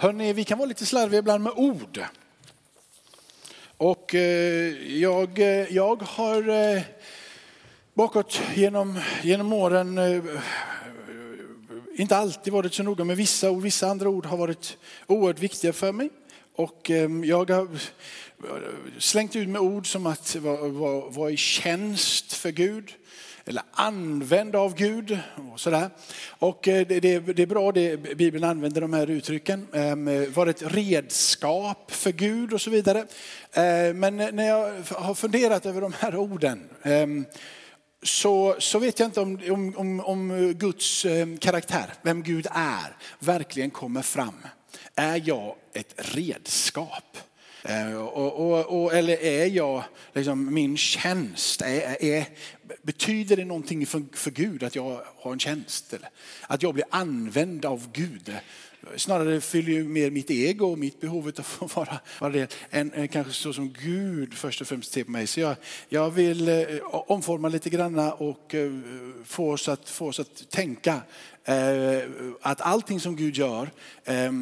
Hörrni, vi kan vara lite slarviga ibland med ord. Och eh, jag, eh, jag har eh, bakåt genom, genom åren inte alltid varit så noga med vissa ord. Vissa andra ord har varit oerhört viktiga för mig. Och jag har slängt ut med ord som att vara, var, vara i tjänst för Gud eller använd av Gud. Och, sådär. och eh, det, det, det är bra det Bibeln använder de här uttrycken. Ehm, var ett redskap för Gud och så vidare. Ehm, men när jag har funderat över de här orden ehm, så, så vet jag inte om, om, om, om Guds ehm, karaktär, vem Gud är, verkligen kommer fram. Är jag ett redskap? Eh, och, och, och, eller är jag, liksom, min tjänst, är, är, betyder det någonting för, för Gud att jag har en tjänst? Eller att jag blir använd av Gud? Snarare fyller ju mer mitt ego och mitt behov av att vara, vara det än kanske så som Gud först och främst ser på mig. Så jag, jag vill eh, omforma lite granna och eh, få oss att, få oss att tänka Eh, att allting som Gud gör eh,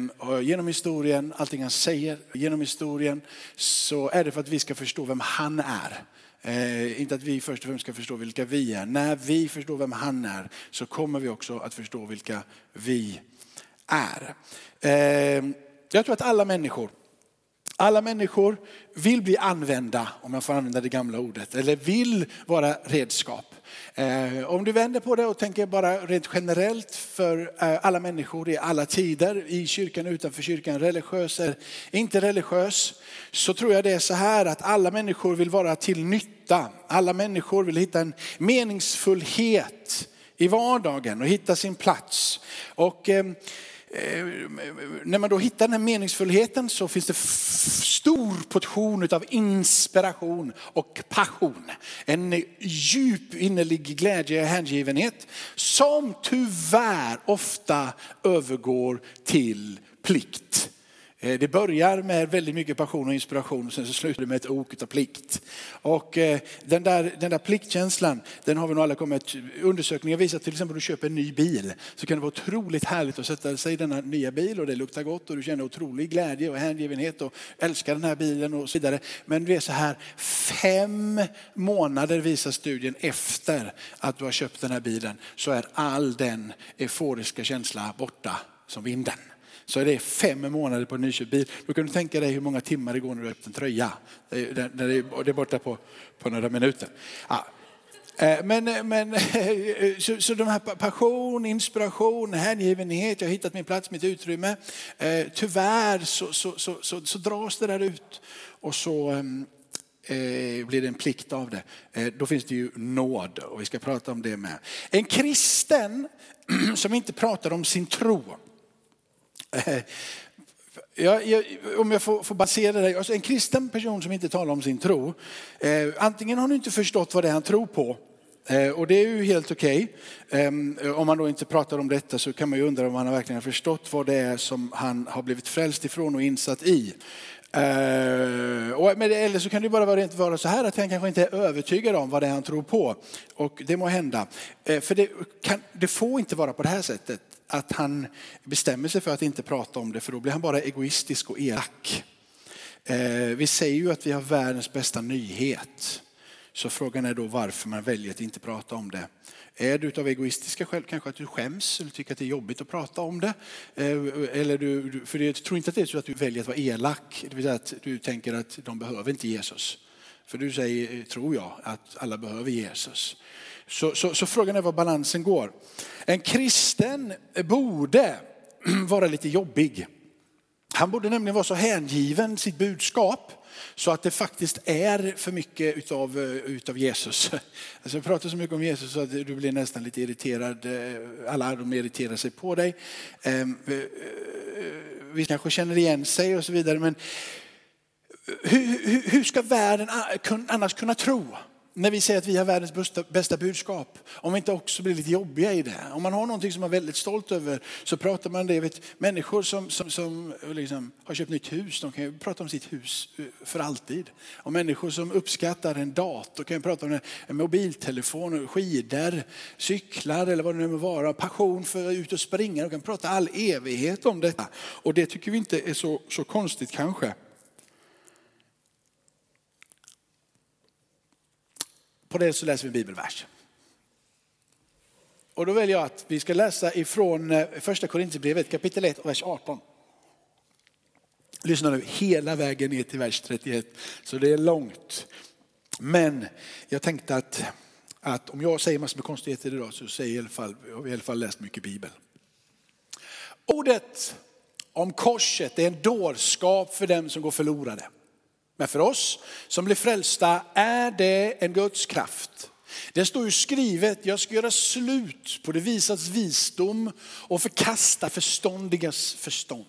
genom historien, allting han säger genom historien så är det för att vi ska förstå vem han är. Eh, inte att vi först och främst ska förstå vilka vi är. När vi förstår vem han är så kommer vi också att förstå vilka vi är. Ehm, jag tror att alla människor alla människor vill bli använda, om jag får använda det gamla ordet, eller vill vara redskap. Ehm, om du vänder på det och tänker bara rent generellt för eh, alla människor i alla tider, i kyrkan, utanför kyrkan, religiös eller inte religiös, så tror jag det är så här att alla människor vill vara till nytta. Alla människor vill hitta en meningsfullhet i vardagen och hitta sin plats. Och Eh, Eh, när man då hittar den här meningsfullheten så finns det stor portion av inspiration och passion. En djup innerlig glädje och hängivenhet som tyvärr ofta övergår till plikt. Eh, det börjar med väldigt mycket passion och inspiration och sen så slutar det med ett ok av plikt. Och eh, den där, den där pliktkänslan, den har vi nog alla kommit. Undersökningar visar till exempel att du köper en ny bil så kan det vara otroligt härligt att sätta sig i denna nya bil och det luktar gott och du känner otrolig glädje och hängivenhet och älskar den här bilen och så vidare. Men det är så här, fem månader visar studien efter att du har köpt den här bilen så är all den euforiska känsla borta som vinden så är det fem månader på en nyköpt bil. Då kan du tänka dig hur många timmar det går när du har köpt en tröja. Det är borta på, på några minuter. Ja. Eh, men, eh, men så, så de här passion, inspiration, hängivenhet, jag har hittat min plats, mitt utrymme. Eh, tyvärr så, så, så, så, så dras det där ut och så mm, blir det en plikt av det. Då finns det ju nåd och vi ska prata om det med. En kristen som inte pratar om sin tro Eh, jag, jag, om jag får, får basera det, alltså en kristen person som inte talar om sin tro, eh, antingen har han inte förstått vad det är han tror på, eh, och det är ju helt okej. Okay. Eh, om man då inte pratar om detta så kan man ju undra om han verkligen har förstått vad det är som han har blivit frälst ifrån och insatt i. Uh, och, men, eller så kan det bara vara, rent vara så här att han kanske inte är övertygad om vad det är han tror på. Och det må hända. Uh, för det, kan, det får inte vara på det här sättet att han bestämmer sig för att inte prata om det för då blir han bara egoistisk och elak. Eh, vi säger ju att vi har världens bästa nyhet. Så frågan är då varför man väljer att inte prata om det. Är du av egoistiska skäl kanske att du skäms eller tycker att det är jobbigt att prata om det? Eh, eller du, för jag tror inte att det är så att du väljer att vara elak, det vill säga att du tänker att de behöver inte Jesus. För du säger, tror jag, att alla behöver Jesus. Så, så, så frågan är var balansen går. En kristen borde vara lite jobbig. Han borde nämligen vara så hängiven sitt budskap så att det faktiskt är för mycket utav, eh, utav Jesus. Alltså jag pratar så mycket om Jesus att du blir nästan lite irriterad. Eh, alla de irriterar sig på dig. Ehm, eh, vi kanske känner igen sig och så vidare. Men hur, hur, hur ska världen annars kunna tro? När vi säger att vi har världens bästa, bästa budskap, om vi inte också blir lite jobbiga i det. Om man har någonting som man är väldigt stolt över så pratar man om det. Vet, människor som, som, som liksom har köpt nytt hus, de kan ju prata om sitt hus eh, för alltid. Och människor som uppskattar en dator kan ju prata om en mobiltelefon, skidor, cyklar eller vad det nu må vara. Passion för att ut och springa, de kan prata all evighet om detta. Och det tycker vi inte är så, så konstigt kanske. På det så läser vi en bibelvers. Och då väljer jag att vi ska läsa ifrån eh, första Korinthierbrevet kapitel 1 vers 18. Lyssna nu hela vägen ner till vers 31, så det är långt. Men jag tänkte att, att om jag säger massor med konstigheter idag så säger i alla fall, har vi i alla fall läst mycket bibel. Ordet om korset är en dårskap för dem som går förlorade. Men för oss som blir frälsta är det en Guds kraft. Det står ju skrivet, jag ska göra slut på det visas visdom och förkasta förståndigas förstånd.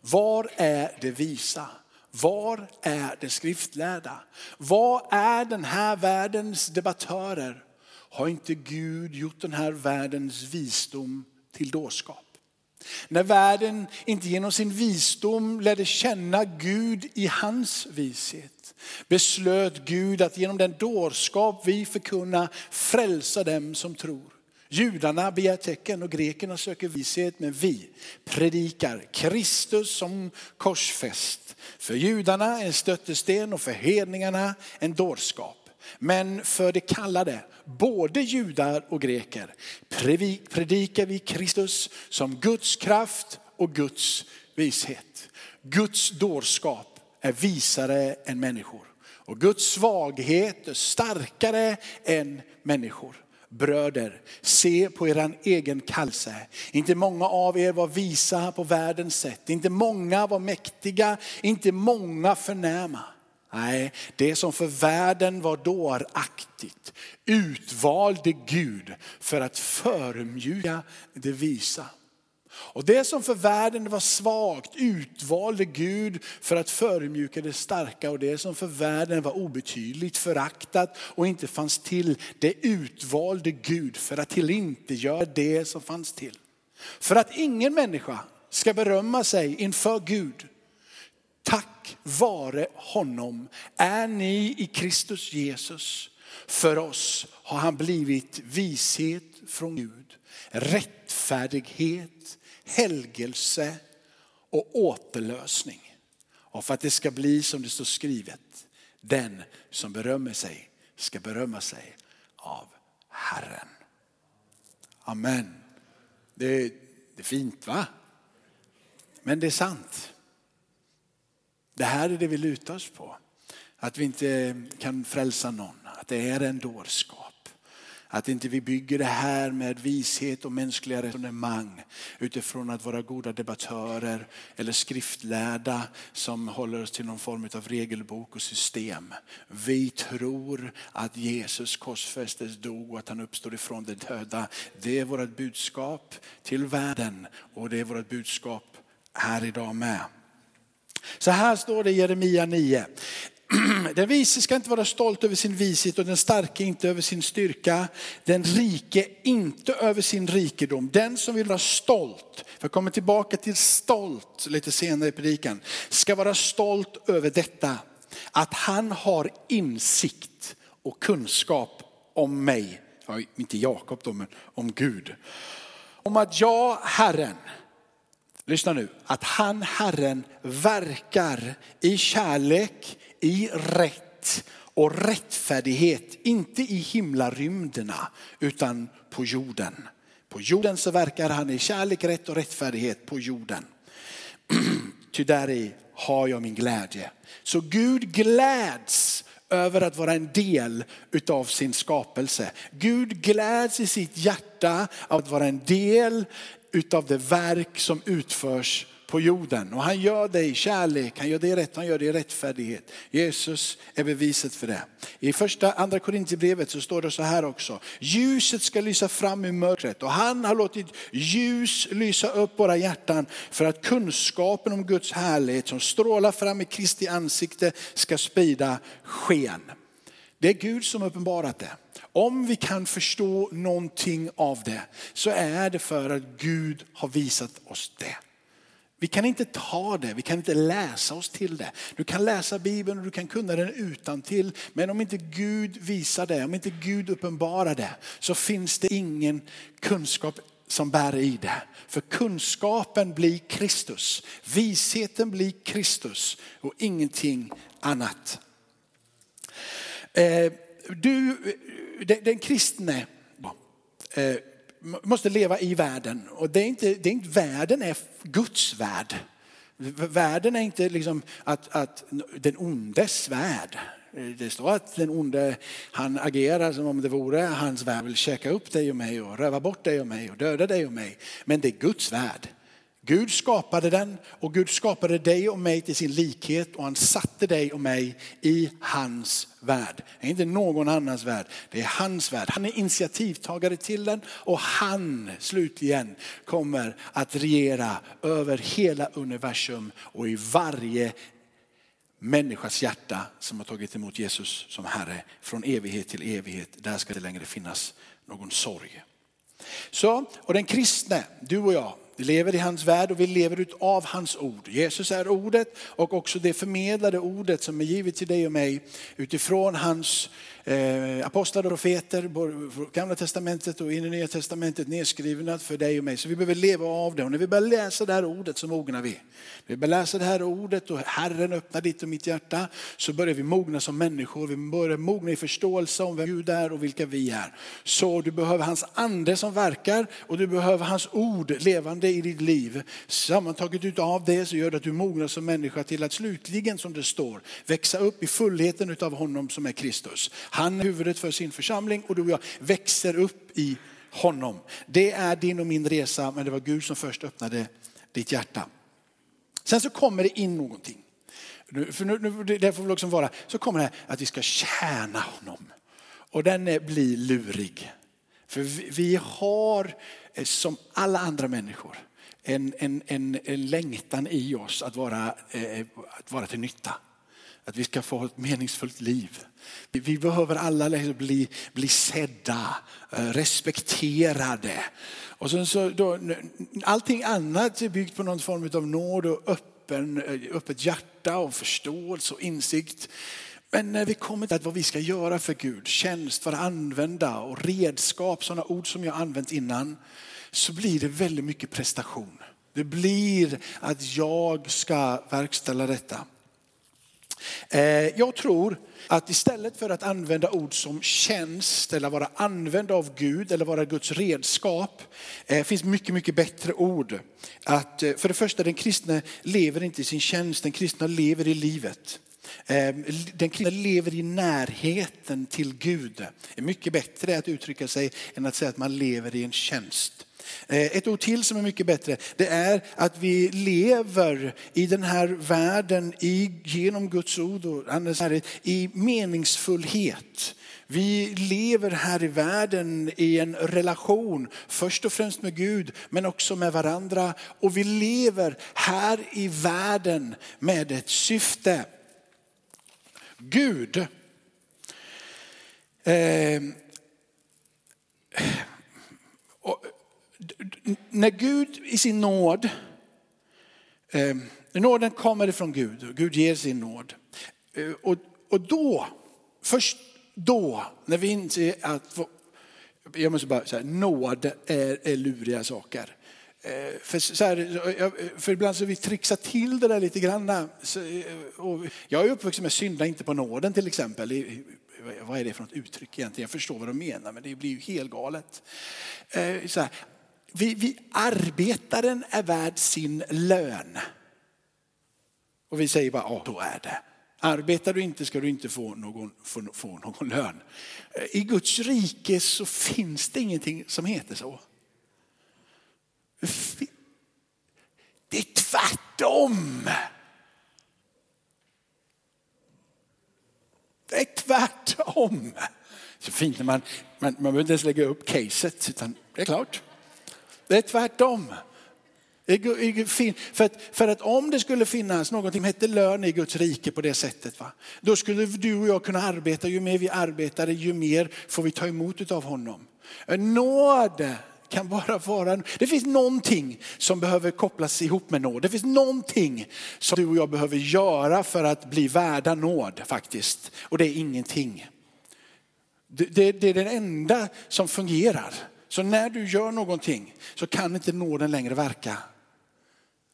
Var är det visa? Var är det skriftlärda? Vad är den här världens debattörer? Har inte Gud gjort den här världens visdom till dårskap? När världen inte genom sin visdom lärde känna Gud i hans vishet beslöt Gud att genom den dårskap vi förkunna frälsa dem som tror. Judarna begär tecken och grekerna söker vishet men vi predikar Kristus som korsfäst. För judarna en stöttesten och för hedningarna en dårskap. Men för det kallade, både judar och greker, predikar vi Kristus som Guds kraft och Guds vishet. Guds dårskap är visare än människor och Guds svaghet är starkare än människor. Bröder, se på er egen kallelse. Inte många av er var visa på världens sätt. Inte många var mäktiga, inte många förnäma. Nej, det som för världen var dåraktigt utvalde Gud för att förmjuka det visa. Och det som för världen var svagt utvalde Gud för att förmjuka det starka. Och det som för världen var obetydligt, föraktat och inte fanns till, det utvalde Gud för att tillintetgöra det som fanns till. För att ingen människa ska berömma sig inför Gud. Tack vare honom är ni i Kristus Jesus. För oss har han blivit vishet från Gud, rättfärdighet, helgelse och återlösning. Och för att det ska bli som det står skrivet, den som berömmer sig ska berömma sig av Herren. Amen. Det, det är fint va? Men det är sant. Det här är det vi lutar oss på. Att vi inte kan frälsa någon, att det är en dårskap. Att inte vi bygger det här med vishet och mänskliga resonemang utifrån att vara goda debattörer eller skriftlärda som håller oss till någon form av regelbok och system. Vi tror att Jesus korsfästes, dog och att han uppstod ifrån de döda. Det är vårt budskap till världen och det är vårt budskap här idag med. Så här står det i Jeremia 9. Den vise ska inte vara stolt över sin vishet och den starke inte över sin styrka. Den rike inte över sin rikedom. Den som vill vara stolt, för jag kommer tillbaka till stolt lite senare i predikan, ska vara stolt över detta. Att han har insikt och kunskap om mig. Ja, inte Jakob då, men om Gud. Om att jag, Herren, lyssna nu, att han, Herren, verkar i kärlek, i rätt och rättfärdighet, inte i himlarymderna utan på jorden. På jorden så verkar han i kärlek, rätt och rättfärdighet på jorden. Ty där i har jag min glädje. Så Gud gläds över att vara en del utav sin skapelse. Gud gläds i sitt hjärta av att vara en del utav det verk som utförs på jorden. Och han gör det i kärlek, han gör det i rätt, han gör det i rättfärdighet. Jesus är beviset för det. I första andra Korintierbrevet så står det så här också. Ljuset ska lysa fram i mörkret och han har låtit ljus lysa upp våra hjärtan för att kunskapen om Guds härlighet som strålar fram i Kristi ansikte ska sprida sken. Det är Gud som uppenbarat det. Om vi kan förstå någonting av det så är det för att Gud har visat oss det. Vi kan inte ta det, vi kan inte läsa oss till det. Du kan läsa Bibeln och du kan kunna den utan till, men om inte Gud visar det, om inte Gud uppenbarar det, så finns det ingen kunskap som bär i det. För kunskapen blir Kristus, visheten blir Kristus och ingenting annat. Eh, du, den kristne eh, måste leva i världen. Och det är inte, det är inte, världen är Guds värld. Världen är inte liksom att, att den ondes värld. Eh, det står att den onde han agerar som om det vore hans värld, vill käka upp dig och mig och röva bort dig och mig och döda dig och mig. Men det är Guds värld. Gud skapade den och Gud skapade dig och mig till sin likhet och han satte dig och mig i hans värld. Det är inte någon annans värld, det är hans värld. Han är initiativtagare till den och han slutligen kommer att regera över hela universum och i varje människas hjärta som har tagit emot Jesus som Herre från evighet till evighet. Där ska det längre finnas någon sorg. Så, och den kristne, du och jag, vi lever i hans värld och vi lever av hans ord. Jesus är ordet och också det förmedlade ordet som är givet till dig och mig utifrån hans eh, apostlar och profeter, från gamla testamentet och in i nya testamentet nedskrivna för dig och mig. Så vi behöver leva av det. Och när vi börjar läsa det här ordet så mognar vi. När vi börjar läsa det här ordet och Herren öppnar ditt och mitt hjärta så börjar vi mogna som människor. Vi börjar mogna i förståelse om vem Gud är och vilka vi är. Så du behöver hans ande som verkar och du behöver hans ord levande i ditt liv. Sammantaget utav det så gör det att du mognar som människa till att slutligen som det står växa upp i fullheten utav honom som är Kristus. Han är huvudet för sin församling och du och jag växer upp i honom. Det är din och min resa, men det var Gud som först öppnade ditt hjärta. Sen så kommer det in någonting. För nu, nu, det får väl också vara, så kommer det att vi ska tjäna honom. Och den blir lurig. För vi, vi har eh, som alla andra människor en, en, en, en längtan i oss att vara, eh, att vara till nytta. Att vi ska få ett meningsfullt liv. Vi behöver alla liksom bli, bli sedda, eh, respekterade. Och sen så då, allting annat är byggt på någon form av nåd och öppen, eh, öppet hjärta och förståelse och insikt. Men när vi kommer till vad vi ska göra för Gud, tjänst, vara använda och redskap, sådana ord som jag använt innan, så blir det väldigt mycket prestation. Det blir att jag ska verkställa detta. Eh, jag tror att istället för att använda ord som tjänst eller vara använd av Gud eller vara Guds redskap eh, finns mycket, mycket bättre ord. Att, eh, för det första, den kristna lever inte i sin tjänst, den kristna lever i livet. Den kristna lever i närheten till Gud. Det är mycket bättre att uttrycka sig än att säga att man lever i en tjänst. Eh, ett ord till som är mycket bättre, det är att vi lever i den här världen i, genom Guds ord och i meningsfullhet. Vi lever här i världen i en relation, först och främst med Gud, men också med varandra. Och vi lever här i världen med ett syfte. Gud eh, när Gud i sin nåd, eh, nåden kommer ifrån Gud, Gud ger sin nåd. Eh, och, och då, först då, när vi inser att, jag måste bara säga, nåd är, är luriga saker. Eh, för, så här, för ibland så vi trixar till det där lite grann. Eh, jag är uppvuxen med synda inte på nåden till exempel. Vad är det för något uttryck egentligen? Jag förstår vad de menar men det blir ju helt galet. Eh, så här, vi, vi, arbetaren är värd sin lön. Och vi säger bara, ja då är det. Arbetar du inte ska du inte få någon, få, få någon lön. I Guds rike så finns det ingenting som heter så. Det är tvärtom. Det är tvärtom. Så fint när man, man, man behöver inte ens lägga upp caset utan det är klart. Det är tvärtom. För att, för att om det skulle finnas något som hette lön i Guds rike på det sättet, va? då skulle du och jag kunna arbeta. Ju mer vi arbetar, ju mer får vi ta emot av honom. Nåd kan bara vara, det finns någonting som behöver kopplas ihop med nåd. Det finns någonting som du och jag behöver göra för att bli värda nåd faktiskt. Och det är ingenting. Det, det, det är det enda som fungerar. Så när du gör någonting så kan inte nåden längre verka.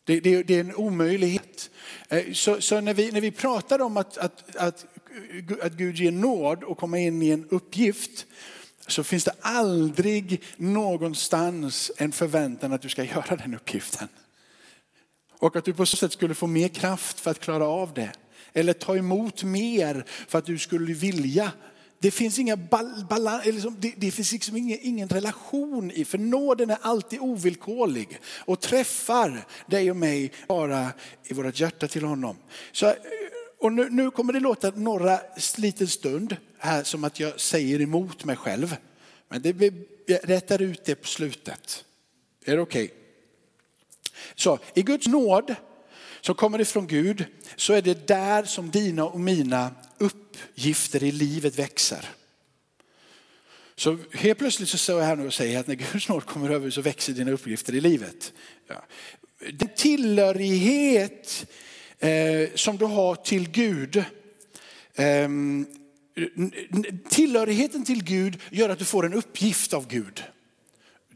Det, det, det, är en omöjlighet. Eh, så, så, när, vi, när vi pratar om att, att, att, att Gud ger nåd och komma in i en uppgift så finns det aldrig någonstans en förväntan att du ska göra den uppgiften. Och att du på så sätt skulle få mer kraft för att klara av det. Eller ta emot mer för att du skulle vilja det finns, inga balans, liksom, det, det, finns liksom ingen, ingen, relation i, för nåden är alltid ovillkorlig och träffar dig och mig bara i vårt hjärta till honom. Så, och nu, nu kommer det låta några liten stund här som att jag säger emot mig själv. Men det, jag rättar ut det på slutet. Är det okej? Okay? Så i Guds nåd som kommer ifrån Gud så är det där som dina och mina uppgifter i livet växer. Så helt plötsligt så står jag här nu och säger att när Gud snart kommer över så växer dina uppgifter i livet. Ja. Den tillhörighet eh, som du har till Gud, eh, tillhörigheten till Gud gör att du får en uppgift av Gud.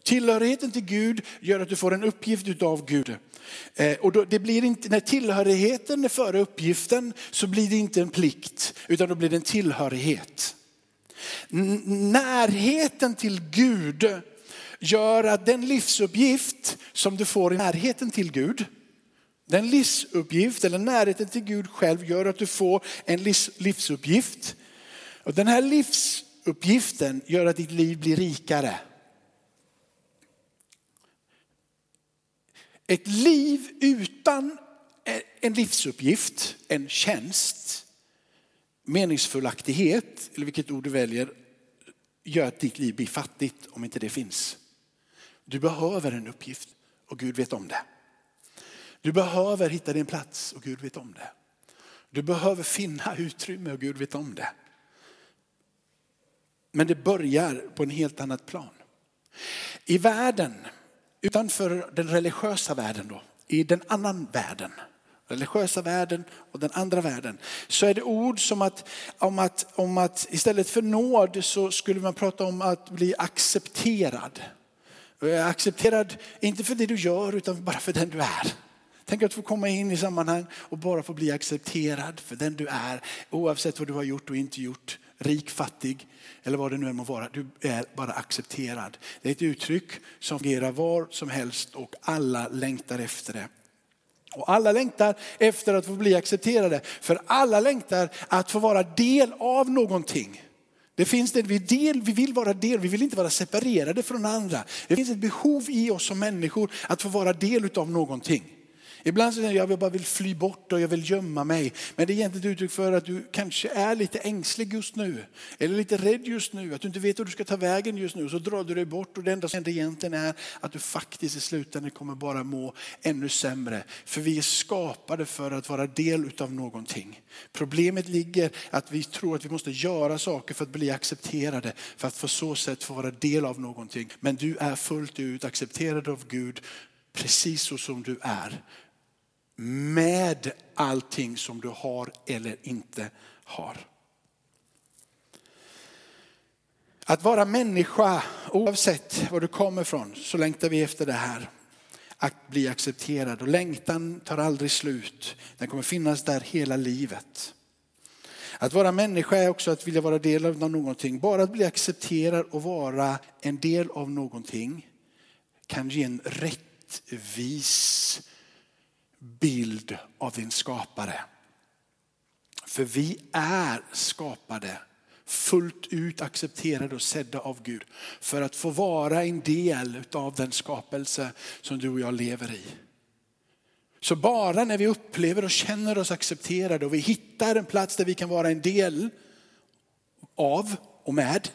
Tillhörigheten till Gud gör att du får en uppgift av Gud. Eh, och då, det blir inte, när tillhörigheten är före uppgiften så blir det inte en plikt utan då blir det en tillhörighet. Närheten till Gud gör att den livsuppgift som du får i närheten till Gud, den livsuppgift eller närheten till Gud själv gör att du får en livsuppgift. Och den här livsuppgiften gör att ditt liv blir rikare. Ett liv utan en livsuppgift, en tjänst, meningsfullaktighet, eller vilket ord du väljer, gör att ditt liv blir fattigt om inte det finns. Du behöver en uppgift och Gud vet om det. Du behöver hitta din plats och Gud vet om det. Du behöver finna utrymme och Gud vet om det. Men det börjar på en helt annat plan. I världen utanför den religiösa världen då, i den annan världen, religiösa världen och den andra världen, så är det ord som att, om att, om att istället för nåd så skulle man prata om att bli accepterad. Accepterad, inte för det du gör utan bara för den du är. Tänk att få komma in i sammanhang och bara få bli accepterad för den du är. Oavsett vad du har gjort och inte gjort. Rik, fattig eller vad det nu än må vara. Du är bara accepterad. Det är ett uttryck som fungerar var som helst och alla längtar efter det. Och alla längtar efter att få bli accepterade. För alla längtar att få vara del av någonting. Det finns det, vi, del, vi vill vara del, vi vill inte vara separerade från andra. Det finns ett behov i oss som människor att få vara del av någonting. Ibland säger jag att jag bara vill fly bort och jag vill gömma mig. Men det är egentligen ett uttryck för att du kanske är lite ängslig just nu. Eller lite rädd just nu, att du inte vet hur du ska ta vägen just nu. Så drar du dig bort och det enda som händer egentligen är att du faktiskt i slutändan kommer bara må ännu sämre. För vi är skapade för att vara del av någonting. Problemet ligger att vi tror att vi måste göra saker för att bli accepterade. För att på så sätt få vara del av någonting. Men du är fullt ut accepterad av Gud precis så som du är med allting som du har eller inte har. Att vara människa, oavsett var du kommer ifrån, så längtar vi efter det här. Att bli accepterad. Och längtan tar aldrig slut. Den kommer finnas där hela livet. Att vara människa är också att vilja vara del av någonting. Bara att bli accepterad och vara en del av någonting kan ge en rättvis bild av din skapare. För vi är skapade fullt ut accepterade och sedda av Gud för att få vara en del av den skapelse som du och jag lever i. Så bara när vi upplever och känner oss accepterade och vi hittar en plats där vi kan vara en del av och med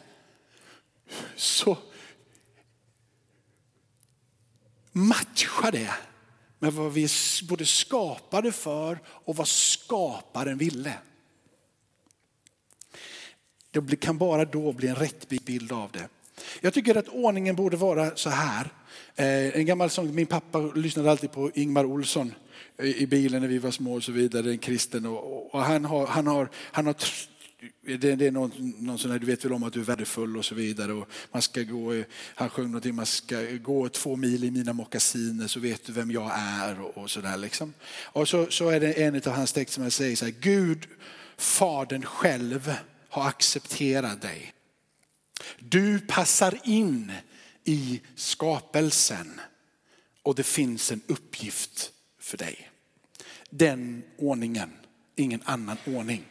så matchar det med vad vi är både skapade för och vad skaparen ville. Det kan bara då bli en rättvis bild av det. Jag tycker att ordningen borde vara så här. Eh, en gammal sång, min pappa lyssnade alltid på Ingmar Olsson i bilen när vi var små och så vidare, en kristen. Och, och han har, han har, han har det, det är någon, någon sån här, du vet väl om att du är värdefull och så vidare. Och man ska gå, han sjöng någonting, man ska gå två mil i mina mockasiner så vet du vem jag är och, och sådär liksom. Och så, så är det en av hans texter som säger så här, Gud, Fadern själv har accepterat dig. Du passar in i skapelsen och det finns en uppgift för dig. Den ordningen, ingen annan ordning.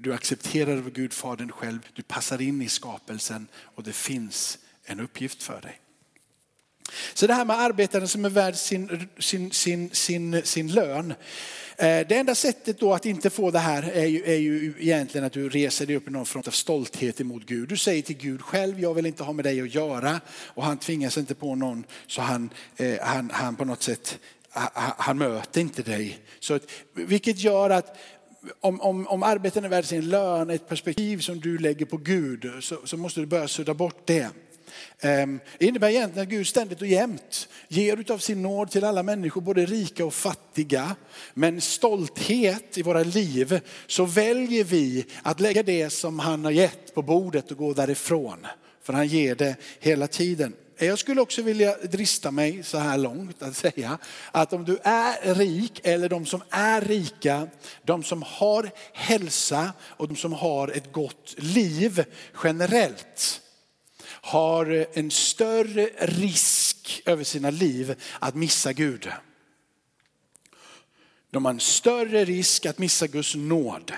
Du accepterar av Gud Fadern själv, du passar in i skapelsen och det finns en uppgift för dig. Så det här med arbetaren som är värd sin, sin, sin, sin, sin lön. Eh, det enda sättet då att inte få det här är ju, är ju egentligen att du reser dig upp i någon form av stolthet emot Gud. Du säger till Gud själv, jag vill inte ha med dig att göra. Och han tvingas inte på någon så han, eh, han, han på något sätt, han, möter inte dig. Så vilket gör att om, om, om arbeten är värd sin lön, ett perspektiv som du lägger på Gud, så, så måste du börja sudda bort det. Ehm, det innebär egentligen att Gud ständigt och jämt ger av sin nåd till alla människor, både rika och fattiga. Men stolthet i våra liv så väljer vi att lägga det som han har gett på bordet och gå därifrån. För han ger det hela tiden. Jag skulle också vilja drista mig så här långt att säga att om du är rik eller de som är rika, de som har hälsa och de som har ett gott liv generellt har en större risk över sina liv att missa Gud. De har en större risk att missa Guds nåd.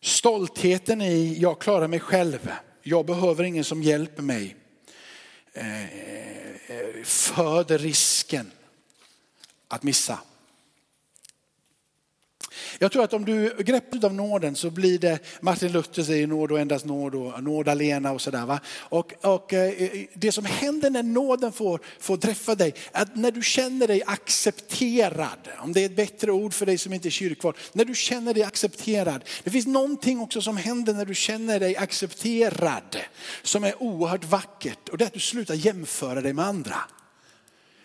Stoltheten i jag klarar mig själv, jag behöver ingen som hjälper mig Eh, eh, föder risken att missa. Jag tror att om du greppar av nåden så blir det, Martin Luther säger nåd och endast nåd och nåd alena och sådär. Och, och eh, eh, det som händer när nåden får, får träffa dig, att när du känner dig accepterad, om det är ett bättre ord för dig som inte är kyrkvald, när du känner dig accepterad. Det finns någonting också som händer när du känner dig accepterad, som är oerhört vackert och det är att du slutar jämföra dig med andra.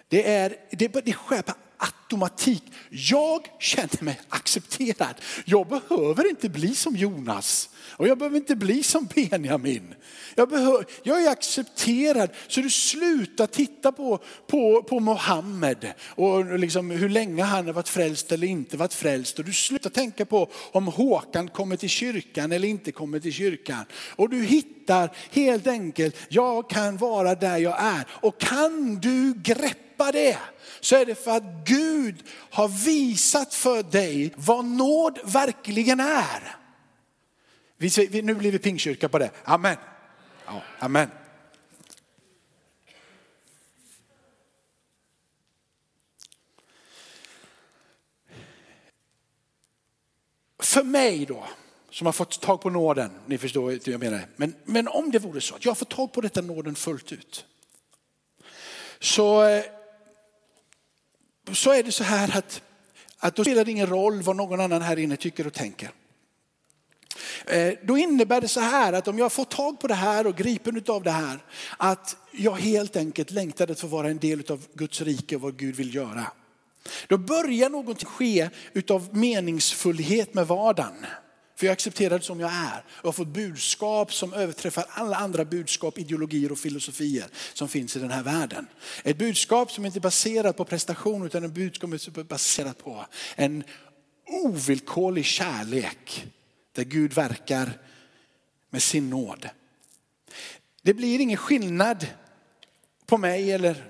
Det, är, det, det sker på automatik. Jag känner mig accepterad. Jag behöver inte bli som Jonas och jag behöver inte bli som Benjamin. Jag, behöver, jag är accepterad så du slutar titta på, på, på Mohammed och liksom hur länge han har varit frälst eller inte varit frälst. Och du slutar tänka på om Håkan kommer till kyrkan eller inte kommer till kyrkan. Och du hittar helt enkelt, jag kan vara där jag är. Och kan du greppa det så är det för att Gud har visat för dig vad nåd verkligen är. nu blir vi pingkyrka på det. Amen. Ja, amen. För mig då, som har fått tag på nåden, ni förstår inte vad jag menar. Men, men om det vore så att jag har fått tag på detta nåden fullt ut. Så eh, så är det så här att, att då spelar det ingen roll vad någon annan här inne tycker och tänker. Eh, då innebär det så här att om jag får tag på det här och gripen av det här, att jag helt enkelt längtar att få vara en del av Guds rike och vad Gud vill göra. Då börjar någonting ske utav meningsfullhet med vardagen. För jag accepterar det som jag är. Jag har fått budskap som överträffar alla andra budskap, ideologier och filosofier som finns i den här världen. Ett budskap som inte är baserat på prestation utan ett budskap som är baserat på en ovillkorlig kärlek där Gud verkar med sin nåd. Det blir ingen skillnad på mig eller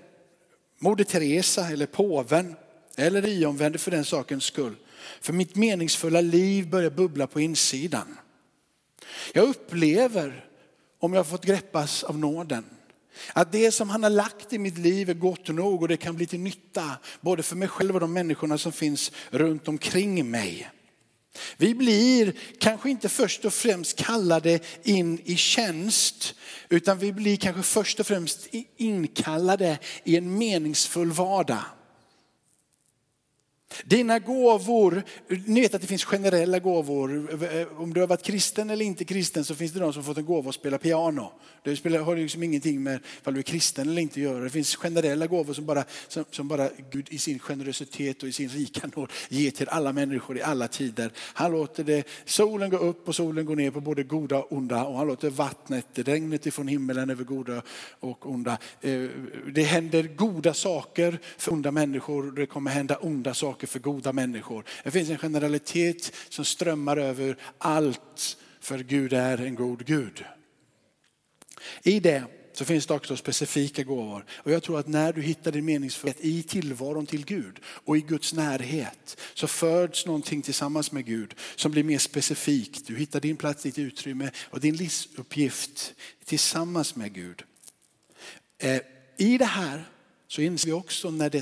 Moder Teresa eller påven eller iomvände för den sakens skull. För mitt meningsfulla liv börjar bubbla på insidan. Jag upplever, om jag har fått greppas av nåden, att det som han har lagt i mitt liv är gott nog och det kan bli till nytta både för mig själv och de människorna som finns runt omkring mig. Vi blir kanske inte först och främst kallade in i tjänst, utan vi blir kanske först och främst inkallade i en meningsfull vardag. Dina gåvor, ni vet att det finns generella gåvor. Om du har varit kristen eller inte kristen så finns det de som fått en gåva att spela piano. Det spelar, har liksom ingenting med om du är kristen eller inte att göra. Det finns generella gåvor som bara, som, som, bara Gud i sin generositet och i sin rika nåd ger till alla människor i alla tider. Han låter det, solen gå upp och solen gå ner på både goda och onda och han låter vattnet, regnet ifrån himmelen över goda och onda. Eh, det händer goda saker för onda människor och det kommer hända onda saker för goda människor. Det finns en generalitet som strömmar över allt för Gud är en god Gud. I det så finns det också specifika gåvor. Och jag tror att när du hittar din meningsfullhet i tillvaron till Gud och i Guds närhet så föds någonting tillsammans med Gud som blir mer specifikt. Du hittar din plats, ditt utrymme och din livsuppgift tillsammans med Gud. Eh, I det här så inser vi också när det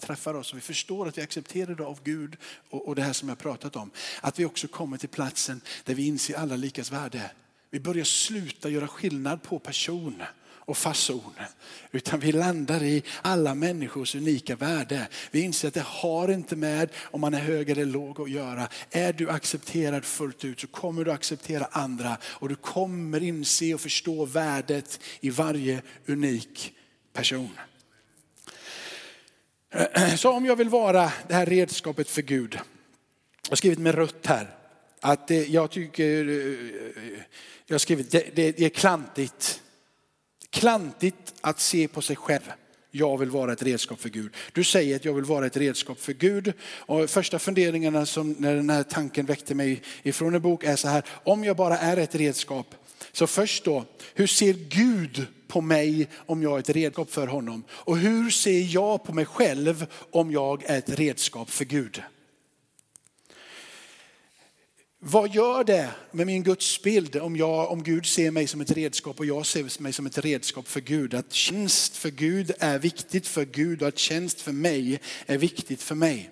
träffar oss och vi förstår att vi accepterar det av Gud och det här som jag pratat om. Att vi också kommer till platsen där vi inser alla likas värde. Vi börjar sluta göra skillnad på person och fason. Utan vi landar i alla människors unika värde. Vi inser att det har inte med om man är hög eller låg att göra. Är du accepterad fullt ut så kommer du acceptera andra och du kommer inse och förstå värdet i varje unik person. Så om jag vill vara det här redskapet för Gud. Jag har skrivit med rött här. Att jag tycker, eh, jag har skrivit, det, det är klantigt. Klantigt att se på sig själv. Jag vill vara ett redskap för Gud. Du säger att jag vill vara ett redskap för Gud. Och första funderingarna som när den här tanken väckte mig ifrån en bok är så här. Om jag bara är ett redskap. Så först då, hur ser Gud på mig om jag är ett redskap för honom? Och hur ser jag på mig själv om jag är ett redskap för Gud? Vad gör det med min gudsbild om, jag, om Gud ser mig som ett redskap och jag ser mig som ett redskap för Gud? Att tjänst för Gud är viktigt för Gud och att tjänst för mig är viktigt för mig.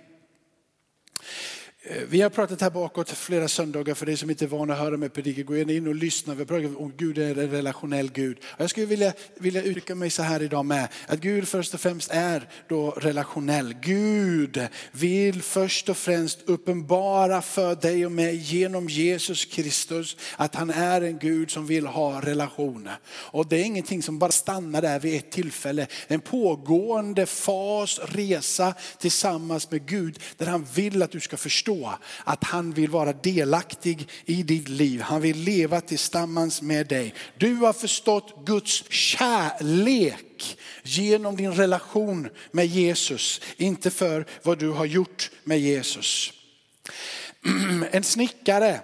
Eh, vi har pratat här bakåt flera söndagar för dig som inte är van att höra mig predika. Gå gärna in och lyssna. Vi har pratat om Gud är en relationell Gud. Jag skulle vilja, vilja uttrycka mig så här idag med. Att Gud först och främst är då relationell. Gud vill först och främst uppenbara för dig och mig genom Jesus Kristus att han är en Gud som vill ha relationer. Och det är ingenting som bara stannar där vid ett tillfälle. En pågående fas, resa tillsammans med Gud där han vill att du ska förstå att han vill vara delaktig i ditt liv. Han vill leva tillsammans med dig. Du har förstått Guds kärlek genom din relation med Jesus, inte för vad du har gjort med Jesus. En snickare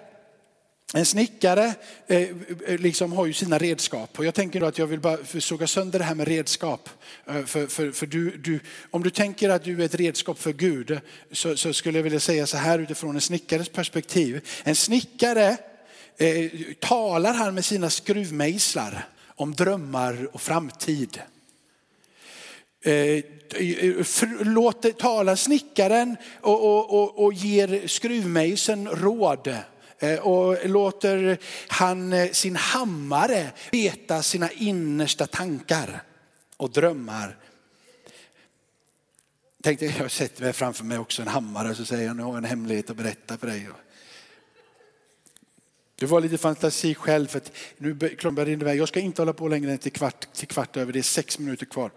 en snickare eh, eh, liksom har ju sina redskap och jag tänker då att jag vill bara såga sönder det här med redskap. Eh, för, för, för du, du, om du tänker att du är ett redskap för Gud så, så, skulle jag vilja säga så här utifrån en snickares perspektiv. En snickare eh, talar han med sina skruvmejslar om drömmar och framtid. Eh, låter, talar snickaren och, och, och, och ger skruvmejseln råd Eh, och låter han eh, sin hammare veta sina innersta tankar och drömmar. Tänkte jag sätter mig framför mig också en hammare så säger jag nu har jag en hemlighet att berätta för dig. Du var lite fantasi själv för att nu börjar det iväg. Jag ska inte hålla på längre än till kvart, till kvart över. Det är sex minuter kvar.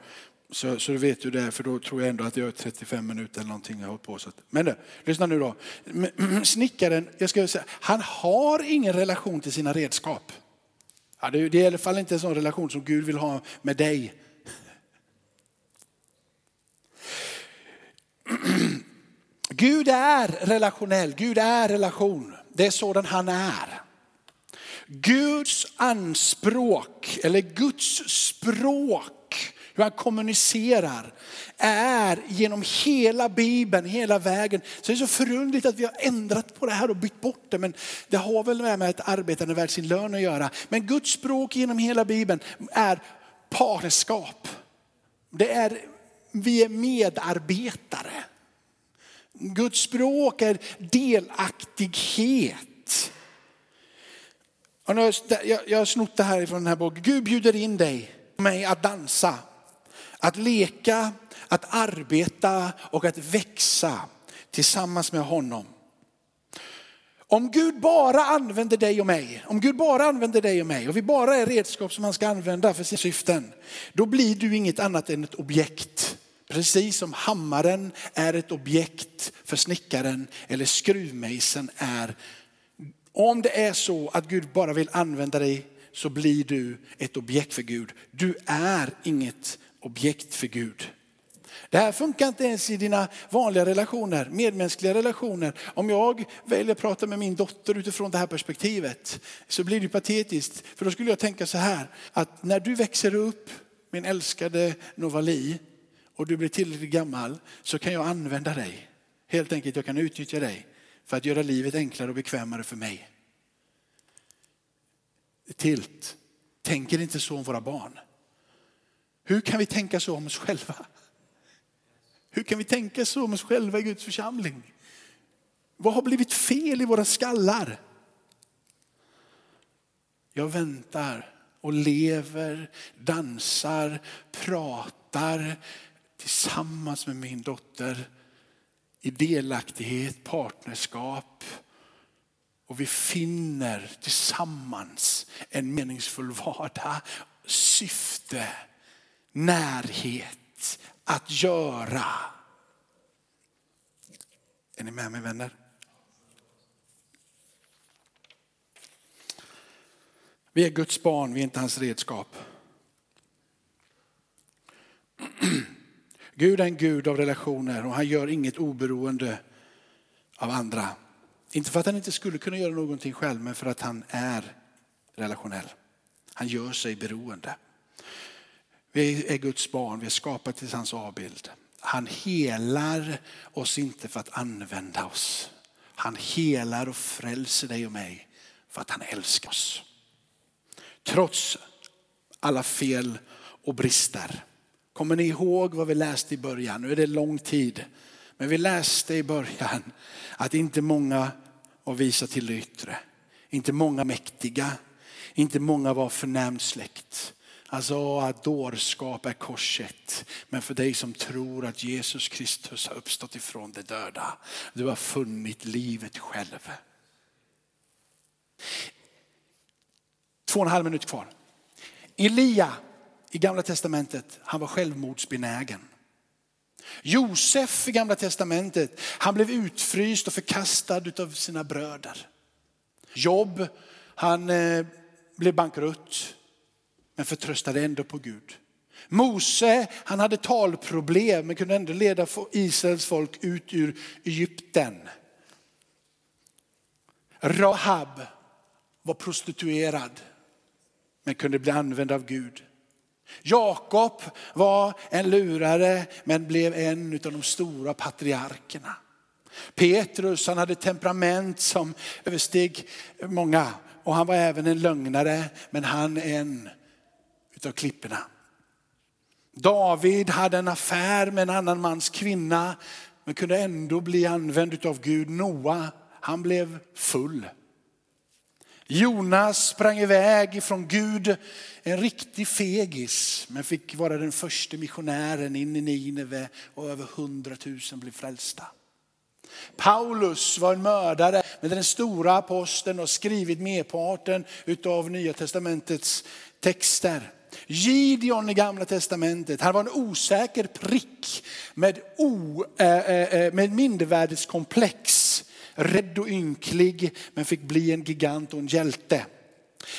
Så, så vet ju det, för då tror jag ändå att jag är 35 minuter eller någonting jag har på. Så att, men det, lyssna nu då. Snickaren, jag ska säga, han har ingen relation till sina redskap. Ja, det, det är i alla fall inte en sån relation som Gud vill ha med dig. Gud är relationell, Gud är relation. Det är sådan han är. Guds anspråk, eller Guds språk hur han kommunicerar är genom hela Bibeln, hela vägen. Så det är så förundligt att vi har ändrat på det här och bytt bort det. Men det har väl med ett arbetande värd sin lön att göra. Men Guds språk genom hela Bibeln är partnerskap. Det är, vi är medarbetare. Guds språk är delaktighet. jag, har snott det här ifrån den här boken. Gud bjuder in dig mig att dansa att leka, att arbeta och att växa tillsammans med honom. Om Gud bara använder dig och mig, om Gud bara använder dig och mig och vi bara är redskap som han ska använda för sina syften, då blir du inget annat än ett objekt. Precis som hammaren är ett objekt för snickaren eller skruvmejseln är. Om det är så att Gud bara vill använda dig så blir du ett objekt för Gud. Du är inget objekt för Gud. Det här funkar inte ens i dina vanliga relationer, medmänskliga relationer. Om jag väljer att prata med min dotter utifrån det här perspektivet så blir det patetiskt. För då skulle jag tänka så här, att när du växer upp, min älskade Novali, och du blir tillräckligt gammal så kan jag använda dig. Helt enkelt, jag kan utnyttja dig för att göra livet enklare och bekvämare för mig. Tilt, tänker inte så om våra barn. Hur kan vi tänka så om oss själva? Hur kan vi tänka så om oss själva i Guds församling? Vad har blivit fel i våra skallar? Jag väntar och lever, dansar, pratar tillsammans med min dotter i delaktighet, partnerskap. Och vi finner tillsammans en meningsfull vardag, syfte, närhet, att göra. Är ni med mig vänner? Vi är Guds barn, vi är inte hans redskap. Gud är en Gud av relationer och han gör inget oberoende av andra. Inte för att han inte skulle kunna göra någonting själv, men för att han är relationell. Han gör sig beroende. Vi är Guds barn, vi är skapade till hans avbild. Han helar oss inte för att använda oss. Han helar och frälser dig och mig för att han älskar oss. Trots alla fel och brister. Kommer ni ihåg vad vi läste i början? Nu är det lång tid. Men vi läste i början att inte många var visa till det yttre. Inte många mäktiga. Inte många var förnämnd släkt. Alltså att dårskap är korset. Men för dig som tror att Jesus Kristus har uppstått ifrån de döda. Du har funnit livet själv. Två och en halv minut kvar. Elia i gamla testamentet, han var självmordsbenägen. Josef i gamla testamentet, han blev utfryst och förkastad av sina bröder. Jobb, han eh, blev bankrutt men förtröstade ändå på Gud. Mose, han hade talproblem men kunde ändå leda Israels folk ut ur Egypten. Rahab var prostituerad men kunde bli använd av Gud. Jakob var en lurare men blev en av de stora patriarkerna. Petrus han hade temperament som översteg många och han var även en lögnare men han en utav klipporna. David hade en affär med en annan mans kvinna men kunde ändå bli använd av Gud. Noa, han blev full. Jonas sprang iväg ifrån Gud, en riktig fegis, men fick vara den första missionären in i Nineve och över hundratusen blev frälsta. Paulus var en mördare, men den stora aposteln har skrivit merparten av Nya Testamentets texter. Gideon i gamla testamentet, han var en osäker prick med, o, eh, eh, eh, med mindervärdeskomplex. Rädd och ynklig men fick bli en gigant och en hjälte.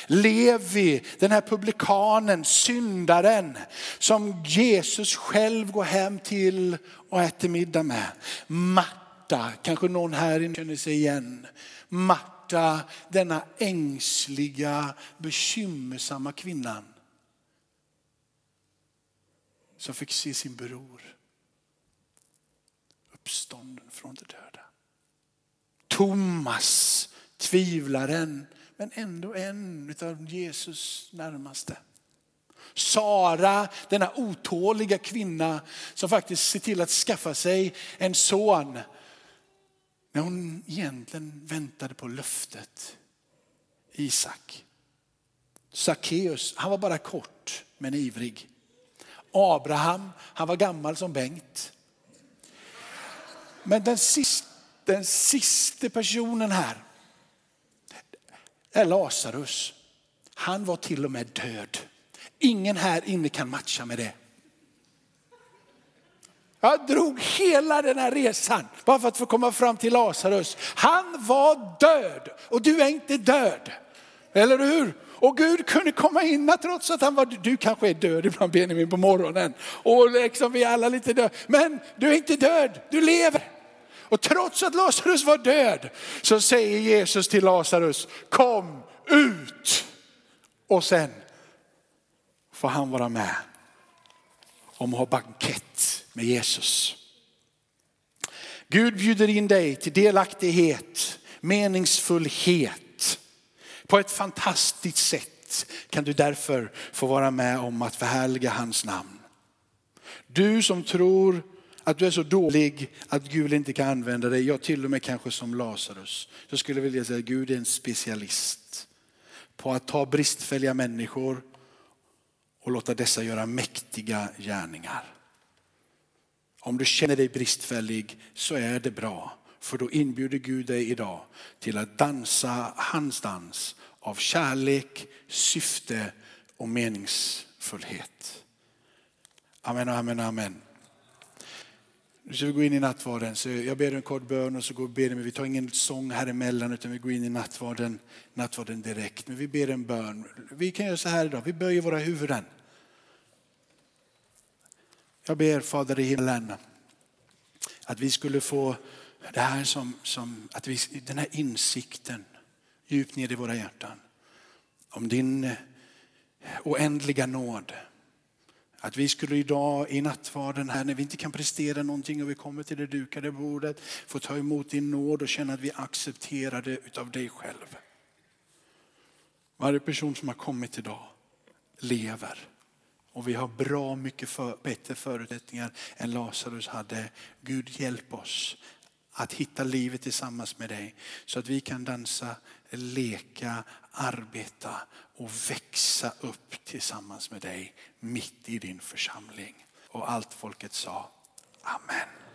Levi, den här publikanen, syndaren som Jesus själv går hem till och äter middag med. Marta, kanske någon här inne känner sig igen. Marta, denna ängsliga, bekymmersamma kvinnan som fick se sin bror uppstånden från de döda. Thomas, tvivlaren, men ändå en av Jesus närmaste. Sara, denna otåliga kvinna som faktiskt ser till att skaffa sig en son. När hon egentligen väntade på löftet. Isak. Sackeus, han var bara kort men ivrig. Abraham, han var gammal som Bengt. Men den sista, den sista personen här är Lazarus. Han var till och med död. Ingen här inne kan matcha med det. Jag drog hela den här resan bara för att få komma fram till Lazarus. Han var död och du är inte död. Eller hur? Och Gud kunde komma in trots att han var, du kanske är död ibland Benjamin på morgonen. Och liksom vi är alla lite döda. Men du är inte död, du lever. Och trots att Lazarus var död så säger Jesus till Lazarus, kom ut. Och sen får han vara med om att ha bankett med Jesus. Gud bjuder in dig till delaktighet, meningsfullhet. På ett fantastiskt sätt kan du därför få vara med om att förhärliga hans namn. Du som tror att du är så dålig att Gud inte kan använda dig, ja till och med kanske som Lazarus, så skulle jag vilja säga att Gud är en specialist på att ta bristfälliga människor och låta dessa göra mäktiga gärningar. Om du känner dig bristfällig så är det bra. För då inbjuder Gud dig idag till att dansa hans dans av kärlek, syfte och meningsfullhet. Amen, amen, amen. Nu ska vi gå in i nattvarden. Så jag ber en kort bön och så går ber men Vi tar ingen sång här emellan utan vi går in i nattvarden, nattvarden direkt. Men vi ber en bön. Vi kan göra så här idag. Vi böjer våra huvuden. Jag ber Fader i himlen att vi skulle få det här som, som att vi, den här insikten djupt ner i våra hjärtan. Om din eh, oändliga nåd. Att vi skulle idag i nattvarden här när vi inte kan prestera någonting och vi kommer till det dukade bordet få ta emot din nåd och känna att vi accepterar det utav dig själv. Varje person som har kommit idag lever och vi har bra mycket för, bättre förutsättningar än Lazarus hade. Gud hjälp oss att hitta livet tillsammans med dig så att vi kan dansa, leka, arbeta och växa upp tillsammans med dig mitt i din församling. Och allt folket sa Amen.